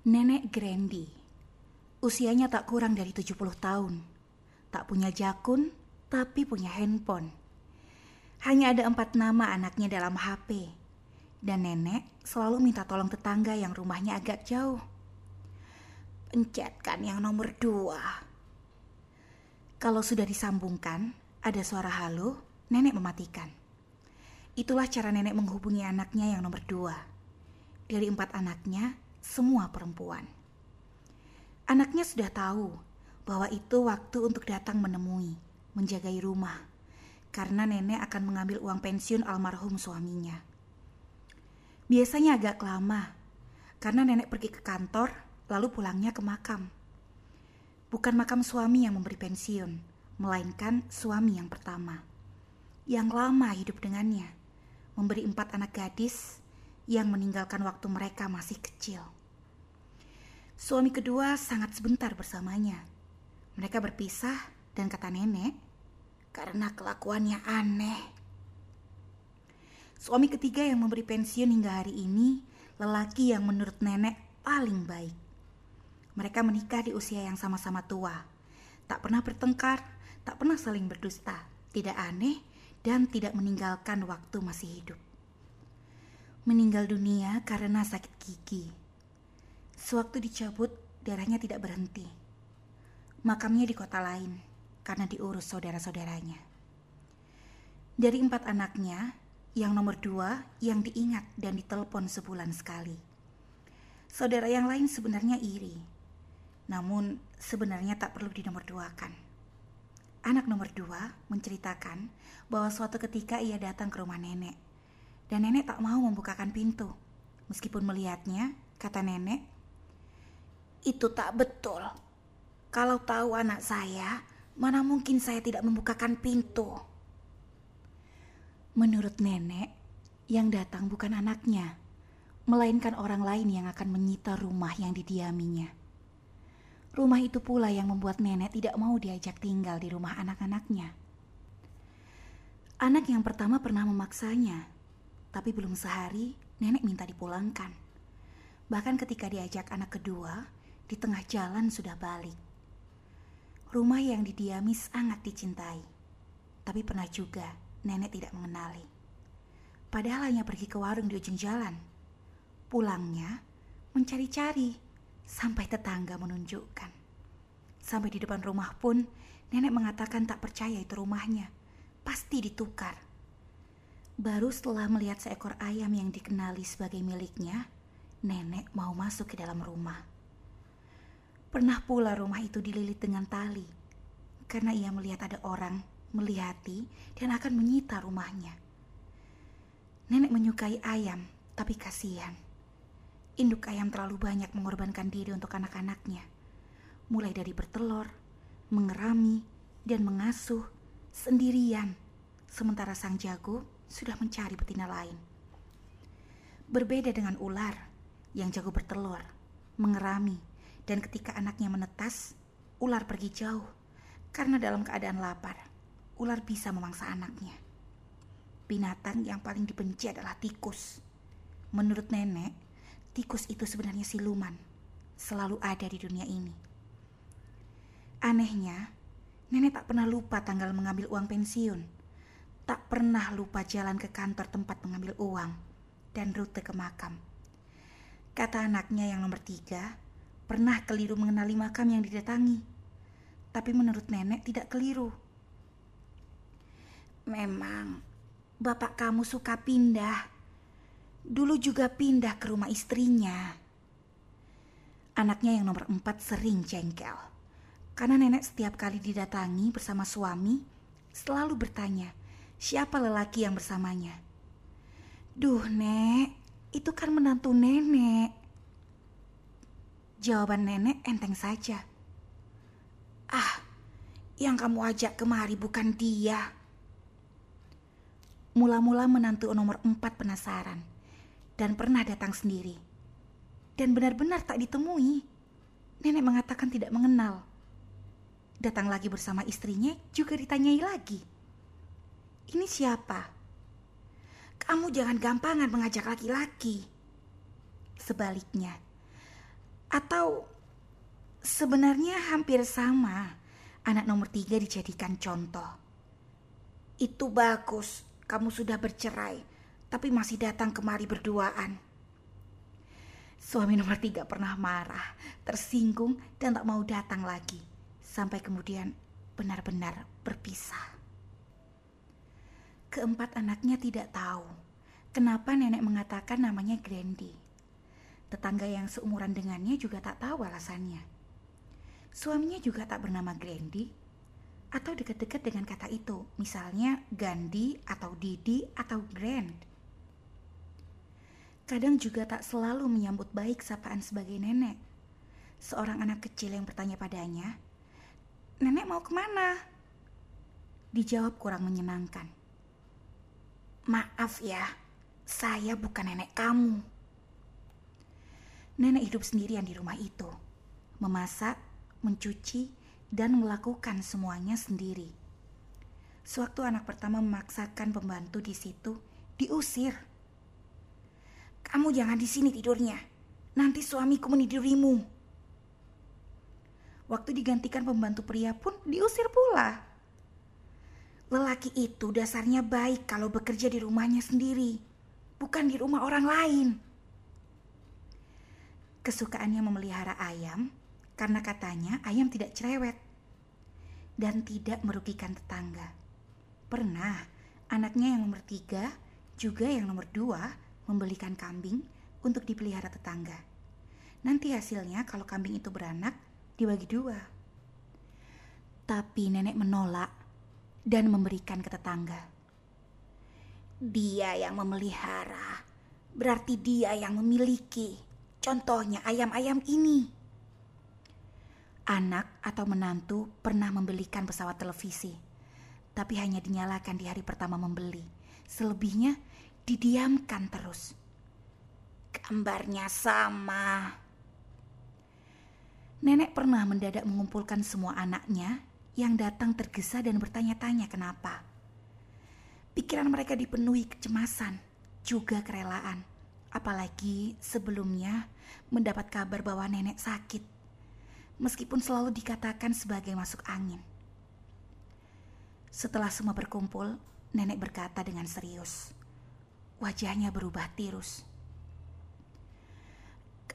Nenek Grandi. Usianya tak kurang dari 70 tahun. Tak punya jakun, tapi punya handphone. Hanya ada empat nama anaknya dalam HP. Dan nenek selalu minta tolong tetangga yang rumahnya agak jauh. Pencetkan yang nomor dua. Kalau sudah disambungkan, ada suara halo, nenek mematikan. Itulah cara nenek menghubungi anaknya yang nomor dua. Dari empat anaknya, semua perempuan. Anaknya sudah tahu bahwa itu waktu untuk datang menemui, menjagai rumah, karena nenek akan mengambil uang pensiun almarhum suaminya. Biasanya agak lama, karena nenek pergi ke kantor, lalu pulangnya ke makam. Bukan makam suami yang memberi pensiun, melainkan suami yang pertama, yang lama hidup dengannya, memberi empat anak gadis yang meninggalkan waktu mereka masih kecil. Suami kedua sangat sebentar bersamanya. Mereka berpisah dan kata nenek, karena kelakuannya aneh. Suami ketiga yang memberi pensiun hingga hari ini, lelaki yang menurut nenek paling baik. Mereka menikah di usia yang sama-sama tua. Tak pernah bertengkar, tak pernah saling berdusta, tidak aneh, dan tidak meninggalkan waktu masih hidup meninggal dunia karena sakit gigi. Sewaktu dicabut, darahnya tidak berhenti. Makamnya di kota lain karena diurus saudara-saudaranya. Dari empat anaknya, yang nomor dua yang diingat dan ditelepon sebulan sekali. Saudara yang lain sebenarnya iri, namun sebenarnya tak perlu dinomorduakan. Anak nomor dua menceritakan bahwa suatu ketika ia datang ke rumah nenek dan nenek tak mau membukakan pintu. Meskipun melihatnya, kata nenek, itu tak betul. Kalau tahu anak saya, mana mungkin saya tidak membukakan pintu. Menurut nenek, yang datang bukan anaknya, melainkan orang lain yang akan menyita rumah yang didiaminya. Rumah itu pula yang membuat nenek tidak mau diajak tinggal di rumah anak-anaknya. Anak yang pertama pernah memaksanya, tapi belum sehari, nenek minta dipulangkan. Bahkan ketika diajak anak kedua, di tengah jalan sudah balik. Rumah yang didiami sangat dicintai. Tapi pernah juga nenek tidak mengenali. Padahal hanya pergi ke warung di ujung jalan. Pulangnya mencari-cari sampai tetangga menunjukkan. Sampai di depan rumah pun nenek mengatakan tak percaya itu rumahnya. Pasti ditukar. Baru setelah melihat seekor ayam yang dikenali sebagai miliknya, nenek mau masuk ke dalam rumah. Pernah pula rumah itu dililit dengan tali, karena ia melihat ada orang melihati dan akan menyita rumahnya. Nenek menyukai ayam, tapi kasihan. Induk ayam terlalu banyak mengorbankan diri untuk anak-anaknya. Mulai dari bertelur, mengerami, dan mengasuh sendirian. Sementara sang jago sudah mencari betina lain. Berbeda dengan ular yang jago bertelur, mengerami, dan ketika anaknya menetas, ular pergi jauh karena dalam keadaan lapar, ular bisa memangsa anaknya. Binatang yang paling dibenci adalah tikus. Menurut nenek, tikus itu sebenarnya siluman, selalu ada di dunia ini. Anehnya, nenek tak pernah lupa tanggal mengambil uang pensiun tak pernah lupa jalan ke kantor tempat mengambil uang dan rute ke makam. Kata anaknya yang nomor tiga, pernah keliru mengenali makam yang didatangi. Tapi menurut nenek tidak keliru. Memang, bapak kamu suka pindah. Dulu juga pindah ke rumah istrinya. Anaknya yang nomor empat sering jengkel. Karena nenek setiap kali didatangi bersama suami, selalu bertanya, siapa lelaki yang bersamanya. Duh, Nek, itu kan menantu nenek. Jawaban nenek enteng saja. Ah, yang kamu ajak kemari bukan dia. Mula-mula menantu nomor empat penasaran dan pernah datang sendiri. Dan benar-benar tak ditemui. Nenek mengatakan tidak mengenal. Datang lagi bersama istrinya juga ditanyai lagi. Ini siapa? Kamu jangan gampangan mengajak laki-laki. Sebaliknya, Atau sebenarnya hampir sama anak nomor tiga dijadikan contoh. Itu bagus, kamu sudah bercerai, tapi masih datang kemari berduaan. Suami nomor tiga pernah marah, tersinggung, dan tak mau datang lagi. Sampai kemudian benar-benar berpisah. Keempat anaknya tidak tahu kenapa nenek mengatakan namanya Grandy. Tetangga yang seumuran dengannya juga tak tahu alasannya. Suaminya juga tak bernama Grandy atau dekat-dekat dengan kata itu, misalnya Gandhi atau Didi atau Grand. Kadang juga tak selalu menyambut baik sapaan sebagai nenek. Seorang anak kecil yang bertanya padanya, Nenek mau ke mana? Dijawab kurang menyenangkan. Maaf ya, saya bukan nenek kamu. Nenek hidup sendirian di rumah itu, memasak, mencuci, dan melakukan semuanya sendiri. Sewaktu anak pertama memaksakan pembantu di situ, diusir. Kamu jangan di sini tidurnya. Nanti suamiku menidurimu. Waktu digantikan pembantu pria pun diusir pula. Lelaki itu dasarnya baik kalau bekerja di rumahnya sendiri, bukan di rumah orang lain. Kesukaannya memelihara ayam karena katanya ayam tidak cerewet dan tidak merugikan tetangga. Pernah anaknya yang nomor tiga juga yang nomor dua membelikan kambing untuk dipelihara tetangga. Nanti hasilnya kalau kambing itu beranak dibagi dua. Tapi nenek menolak dan memberikan ke tetangga. Dia yang memelihara, berarti dia yang memiliki. Contohnya ayam-ayam ini anak atau menantu pernah membelikan pesawat televisi, tapi hanya dinyalakan di hari pertama membeli. Selebihnya didiamkan terus. Gambarnya sama. Nenek pernah mendadak mengumpulkan semua anaknya yang datang tergesa dan bertanya-tanya kenapa. Pikiran mereka dipenuhi kecemasan, juga kerelaan. Apalagi sebelumnya mendapat kabar bahwa nenek sakit meskipun selalu dikatakan sebagai masuk angin. Setelah semua berkumpul, nenek berkata dengan serius. Wajahnya berubah tirus.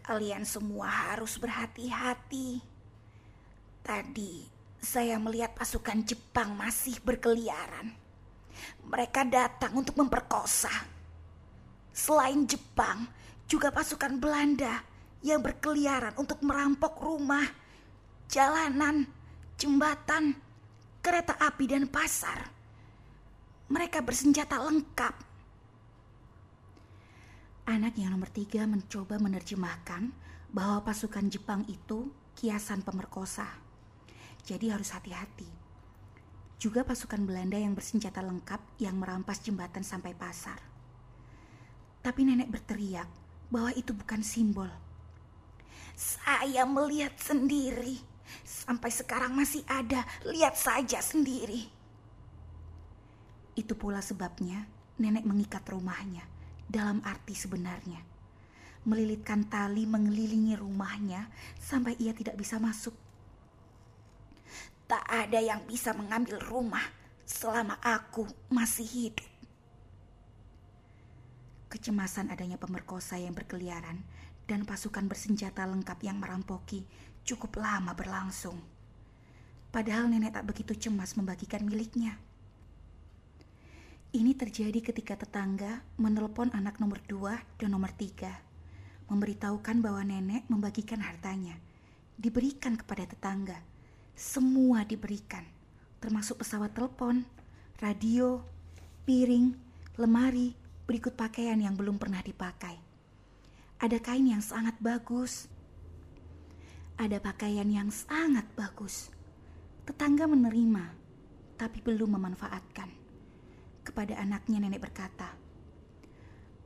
Kalian semua harus berhati-hati. Tadi saya melihat pasukan Jepang masih berkeliaran. Mereka datang untuk memperkosa. Selain Jepang, juga pasukan Belanda yang berkeliaran untuk merampok rumah jalanan, jembatan, kereta api, dan pasar. Mereka bersenjata lengkap. Anak yang nomor tiga mencoba menerjemahkan bahwa pasukan Jepang itu kiasan pemerkosa. Jadi harus hati-hati. Juga pasukan Belanda yang bersenjata lengkap yang merampas jembatan sampai pasar. Tapi nenek berteriak bahwa itu bukan simbol. Saya melihat sendiri Sampai sekarang masih ada, lihat saja sendiri. Itu pula sebabnya nenek mengikat rumahnya dalam arti sebenarnya. Melilitkan tali mengelilingi rumahnya sampai ia tidak bisa masuk. Tak ada yang bisa mengambil rumah selama aku masih hidup. Kecemasan adanya pemerkosa yang berkeliaran dan pasukan bersenjata lengkap yang merampoki cukup lama berlangsung. Padahal nenek tak begitu cemas membagikan miliknya. Ini terjadi ketika tetangga menelpon anak nomor dua dan nomor tiga, memberitahukan bahwa nenek membagikan hartanya, diberikan kepada tetangga. Semua diberikan, termasuk pesawat telepon, radio, piring, lemari, berikut pakaian yang belum pernah dipakai. Ada kain yang sangat bagus, ada pakaian yang sangat bagus. Tetangga menerima, tapi belum memanfaatkan. Kepada anaknya nenek berkata,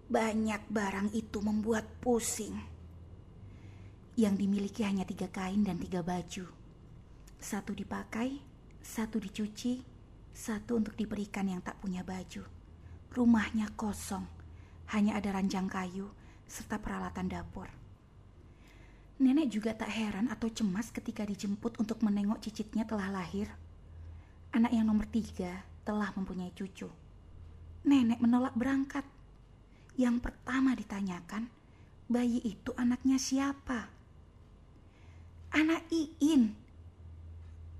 banyak barang itu membuat pusing. Yang dimiliki hanya tiga kain dan tiga baju. Satu dipakai, satu dicuci, satu untuk diberikan yang tak punya baju. Rumahnya kosong, hanya ada ranjang kayu serta peralatan dapur. Nenek juga tak heran atau cemas ketika dijemput untuk menengok cicitnya telah lahir. Anak yang nomor tiga telah mempunyai cucu. Nenek menolak berangkat. Yang pertama ditanyakan, bayi itu anaknya siapa? Anak Iin.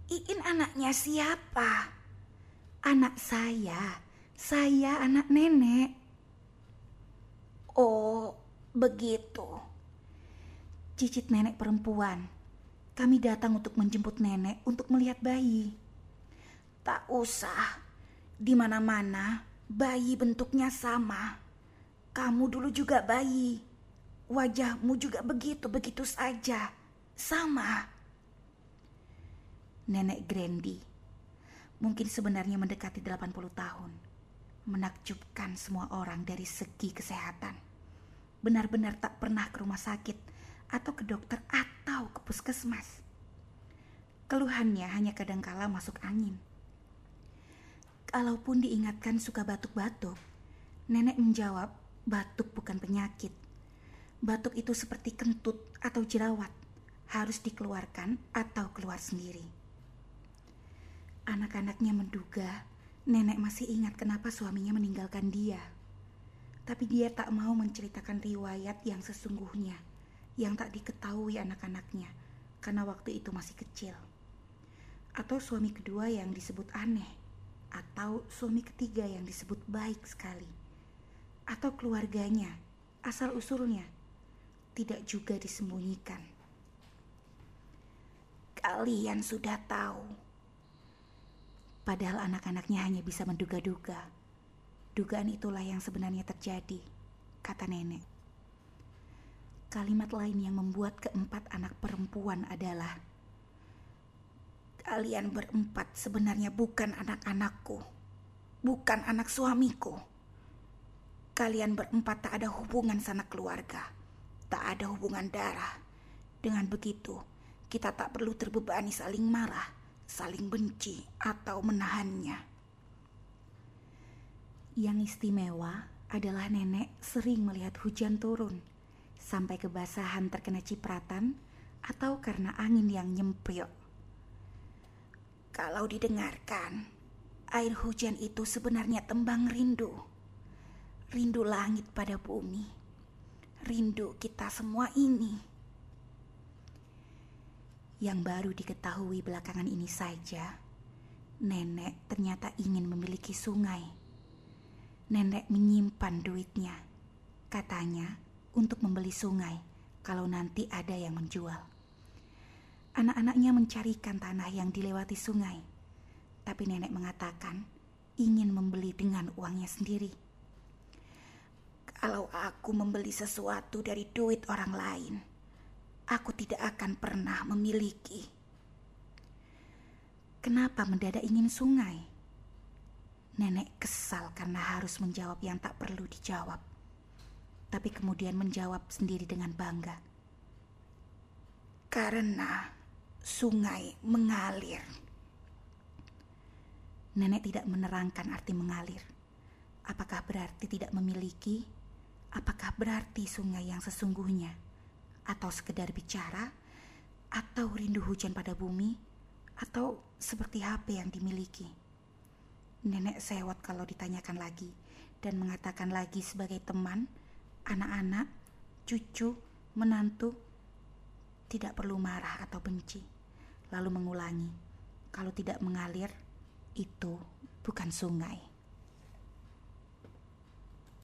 Iin anaknya siapa? Anak saya. Saya anak nenek. Oh, begitu cicit nenek perempuan. Kami datang untuk menjemput nenek untuk melihat bayi. Tak usah, di mana-mana bayi bentuknya sama. Kamu dulu juga bayi. Wajahmu juga begitu-begitu saja. Sama. Nenek Grandi mungkin sebenarnya mendekati 80 tahun. Menakjubkan semua orang dari segi kesehatan. Benar-benar tak pernah ke rumah sakit atau ke dokter atau ke puskesmas. Keluhannya hanya kadangkala masuk angin. Kalaupun diingatkan suka batuk-batuk, nenek menjawab batuk bukan penyakit. Batuk itu seperti kentut atau jerawat, harus dikeluarkan atau keluar sendiri. Anak-anaknya menduga nenek masih ingat kenapa suaminya meninggalkan dia. Tapi dia tak mau menceritakan riwayat yang sesungguhnya yang tak diketahui anak-anaknya karena waktu itu masih kecil. Atau suami kedua yang disebut aneh, atau suami ketiga yang disebut baik sekali. Atau keluarganya, asal usulnya tidak juga disembunyikan. Kalian sudah tahu. Padahal anak-anaknya hanya bisa menduga-duga. Dugaan itulah yang sebenarnya terjadi, kata nenek. Kalimat lain yang membuat keempat anak perempuan adalah Kalian berempat sebenarnya bukan anak-anakku, bukan anak suamiku. Kalian berempat tak ada hubungan sanak keluarga, tak ada hubungan darah. Dengan begitu, kita tak perlu terbebani saling marah, saling benci, atau menahannya. Yang istimewa adalah nenek sering melihat hujan turun sampai kebasahan terkena cipratan atau karena angin yang nyempriok. Kalau didengarkan, air hujan itu sebenarnya tembang rindu. Rindu langit pada bumi. Rindu kita semua ini. Yang baru diketahui belakangan ini saja, nenek ternyata ingin memiliki sungai. Nenek menyimpan duitnya. Katanya, untuk membeli sungai kalau nanti ada yang menjual. Anak-anaknya mencarikan tanah yang dilewati sungai, tapi nenek mengatakan ingin membeli dengan uangnya sendiri. Kalau aku membeli sesuatu dari duit orang lain, aku tidak akan pernah memiliki. Kenapa mendadak ingin sungai? Nenek kesal karena harus menjawab yang tak perlu dijawab tapi kemudian menjawab sendiri dengan bangga. Karena sungai mengalir. Nenek tidak menerangkan arti mengalir. Apakah berarti tidak memiliki? Apakah berarti sungai yang sesungguhnya? Atau sekedar bicara? Atau rindu hujan pada bumi? Atau seperti HP yang dimiliki? Nenek sewot kalau ditanyakan lagi dan mengatakan lagi sebagai teman anak-anak, cucu, menantu tidak perlu marah atau benci, lalu mengulangi, kalau tidak mengalir, itu bukan sungai.